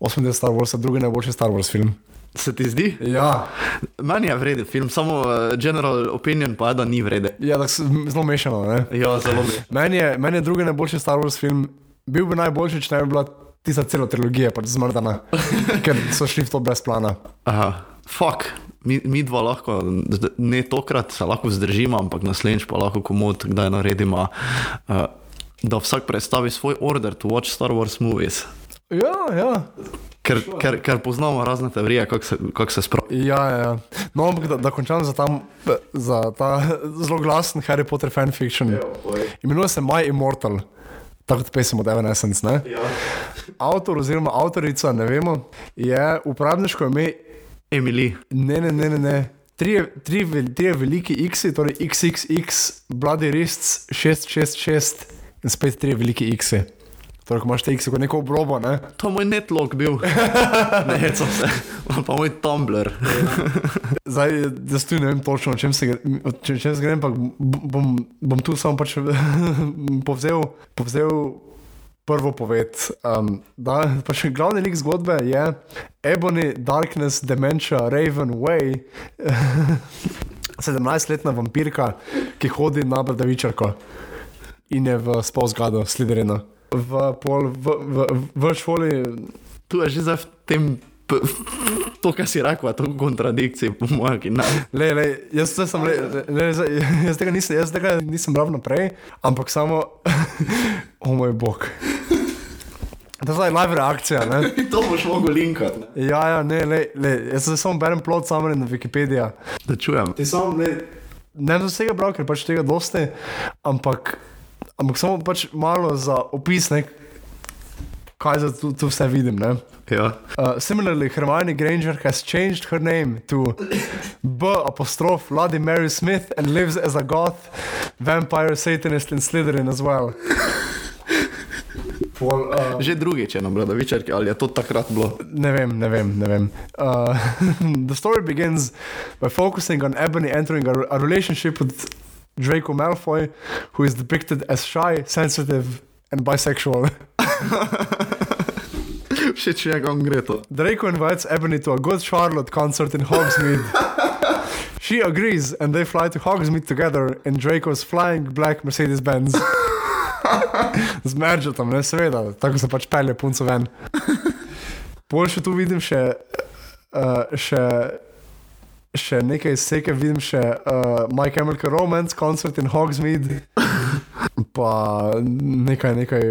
Osmi del Star Warsa, drugi najboljši Star Wars film. Se ti zdi? Ja, Meni je vreden film, samo uh, general opinion pa je, da ni vreden. ja zelo mešano. Ne? Ja, zelo bi. Meni je, meni je drugi najboljši Star Wars film, bil bi najboljši, če ne bi bila tista cela trilogija, pač zmrdana, (laughs) ker so šli v to brez plana. Aha, fuck. Mi, mi dva lahko, ne tokrat se lahko vzdržimo, ampak naslednjič pa lahko komod, kdaj naredimo, uh, da vsak predstavi svoj order to watch Star Wars movies. Ja, ja. Ker, ker, ker poznamo razne teorije, kako se, kak se spravi. Ja, ja, ja. No, ampak da, da končam za, tam, za ta zelo glasen Harry Potter fanfiction. Imenuje se My Immortal, tako kot pesem od Evanescence. Ne? Ja. Avtor oziroma avtorica, ne vemo, je uporabniško ime, Emily. ne, ne, ne, ne. ne. Tri, tri, vel- tri veliki X, torej XXX, Bloody Wrists 666 in spet tri veliki X. Torej, imaš te X kot neko obrobo, ne? To je moj netlog bil. (laughs) ne, hecam se. Pa moj Tumblr. (laughs) Zdaj, jaz tu ne vem točno, o čem se, o čem, se gre, ampak bom, bom tu samo pač (laughs) povzel, povzel prvo poved. Um, da, pač glavni lik zgodbe je Ebony, Darkness, Dementia, Raven, Way, 17-letna vampirka, ki hodi na bradavičarko in je v spolzgadu sliderina. V, pol, v, v, v šoli Tu je že zdaj v tem, p- to, kar si rekel, je to kontradikcija, po mojem, ki ne. Le, le, jaz, sem, le, le, tega nisem, jaz tega nisem bral naprej, ampak samo, (laughs) o moj bog. To je zdaj live reakcija. Ne? (laughs) To boš mogel linkati. ne. Ja, ja, ne, le, le, jaz zdaj samo berem plot samo na Wikipediji. Da čujem. Sam, ne, ne bom vsega bral, ker pač tega dosti, ampak, ampak samo pač malo za opis, ne, kaj za tu, tu vse vidim. Ne? Ja. Uh, similarly, Hermione Granger has changed her name to B apostrophe Bloody Mary Smith and lives as a goth, vampire, satanist in Slytherin as well. (laughs) Pol, uh, Že drugič je na Bradavičarki, ali je to takrat bilo? ne vem, ne vem, ne vem. Uh, (laughs) the story begins by focusing on Ebony entering a, a relationship with Draco Malfoy, who is depicted as shy, sensitive, and bisexual. (laughs) Všeč mi je, kam gre to. Draco invites Ebony to a Good Charlotte concert in Hogsmeade. (laughs) she agrees, and they fly to Hogsmeade together in Draco's flying black Mercedes Benz. (laughs) Z Mergetom, ne seveda, tako se pač pelje punco ven. Pol še tu vidim še, uh, še, še nekaj seke, vidim še uh, My Chemical Romance, koncert in Hogsmeade, (laughs) pa nekaj, nekaj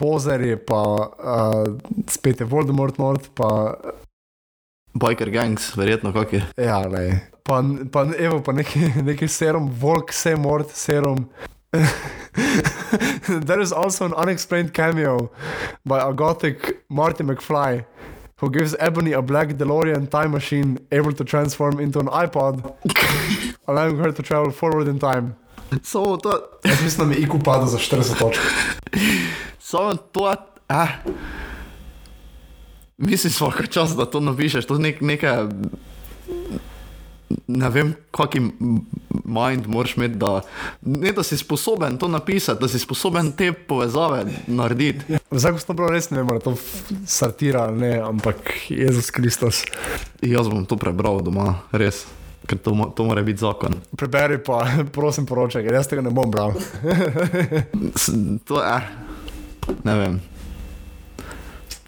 pozerji, pa uh, spet je Voldemort Nord, pa Biker gangs, verjetno kak je. ja, ne. Pa, pa, evo, pa neki, (laughs) neki serum, Volk, Semort, serum. (laughs) there is also an unexplained cameo by a gothic Marty McFly who gives Ebony a black DeLorean time machine able to transform into an iPod, (laughs) allowing her to travel forward in time. Samo to, Jaz mislim, da mi IQ pada za 40 točk. samo to, eh. Mislim, svaka čas, da to napišeš, to je nek, nekaj, ne vem, kakšen mind moraš imeti, da, ne, da si sposoben to napisati, da si sposoben te povezave narediti. Sem to prav res ne vem, ali to satira ali ne, ampak Jezus Kristus. Jaz bom to prebral doma, res, ker to, to mora biti zakon. Preberi pa, (laughs) prosim, poročaj, jaz tega ne bom bral. To je, eh, ne vem.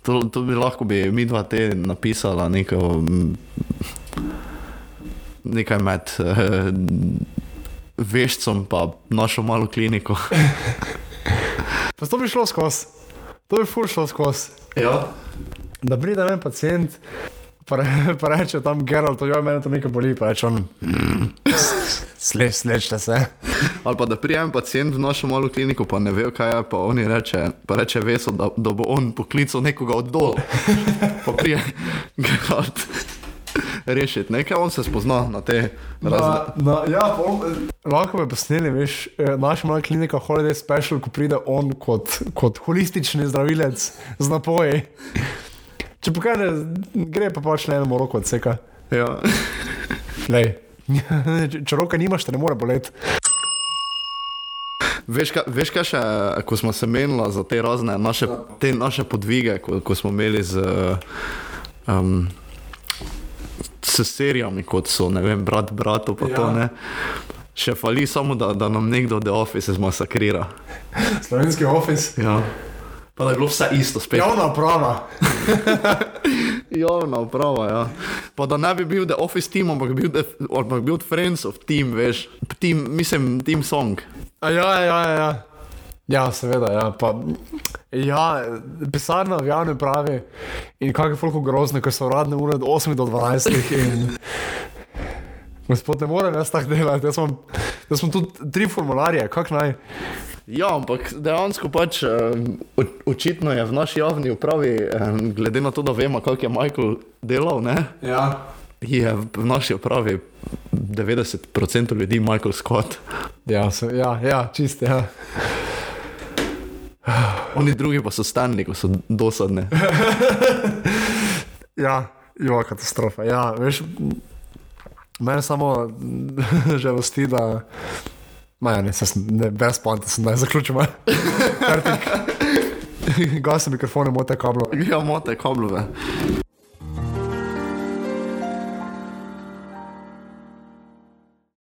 To, to bi lahko bi mi dva te napisala neko, mm, nekaj med eh, veščom pa našo malo kliniko. (laughs) Pa to bi šlo skozi, to bi fur šlo skozi. Ja. Da pride en pacient, pa, re, (laughs) pa reče tam Geralt, jo meni to nekaj boli, pa reče on. Sleč, slečte se. Ali pa da prijem pacijent v našo malo kliniko, pa ne ve, kaj je, pa oni reče, pa reče Veso, da, da bo on poklical nekoga od dol. Pa prije (laughs) Geralt (laughs) rešiti nekaj, on se spozna na te razne. Na, na, ja, on, lahko bi posneli, veš, eh, naša mala klinika Holiday Special, ko pride on kot, kot holistični zdravilec z napoji. Če pokaže, gre pa pač le eno roko odseka. Ja. Lej. (laughs) Če- roka nimaš, te ne more boleti. Veš, kaj, veš kaj še, ko smo se menili za te razne naše, te naše podvige, ko, ko smo imeli z, um, s serijami, kot so, ne vem, brat, bratu, pa ja. to ne. Še fali samo, da, da nam nekdo The Office zmasakrira. (laughs) Slovenski office. Ja. Pa da je bilo vse isto spet. Javna uprava. (laughs) Javna uprava, ja. Pa da ne bi bil The Office team, ampak bi bil, the, ampak bi bil Friends of Team, veš. Team, mislim, Team Song. A ja, ja, ja. ja. Ja, seveda. Ja, pa, ja, pisarna v javni pravi in kako je fulko grozno, ker so uradne ure od 8 do 12. In... Gospod, ne morem jaz tako delati, jaz imam, jaz imam tudi tri formularje, kako naj. Ja, ampak dejansko pač um, očitno je v naši javni upravi, um, glede na to, da vemo, kako je Michael delal, ne, Ja. je v naši upravi 90% ljudi Michael Scott. Ja, se, ja, ja čiste. Ja. Oni drugi pa so stani, ko so dosadne. (laughs) Ja, jo, katastrofa. Ja, veš, mene samo (laughs) žalosti, da. Maja, ne, se sem, ne, brez ponta sem, naj zaključim. Gasim mikrofone, mote kablo. Ja, mote kablove.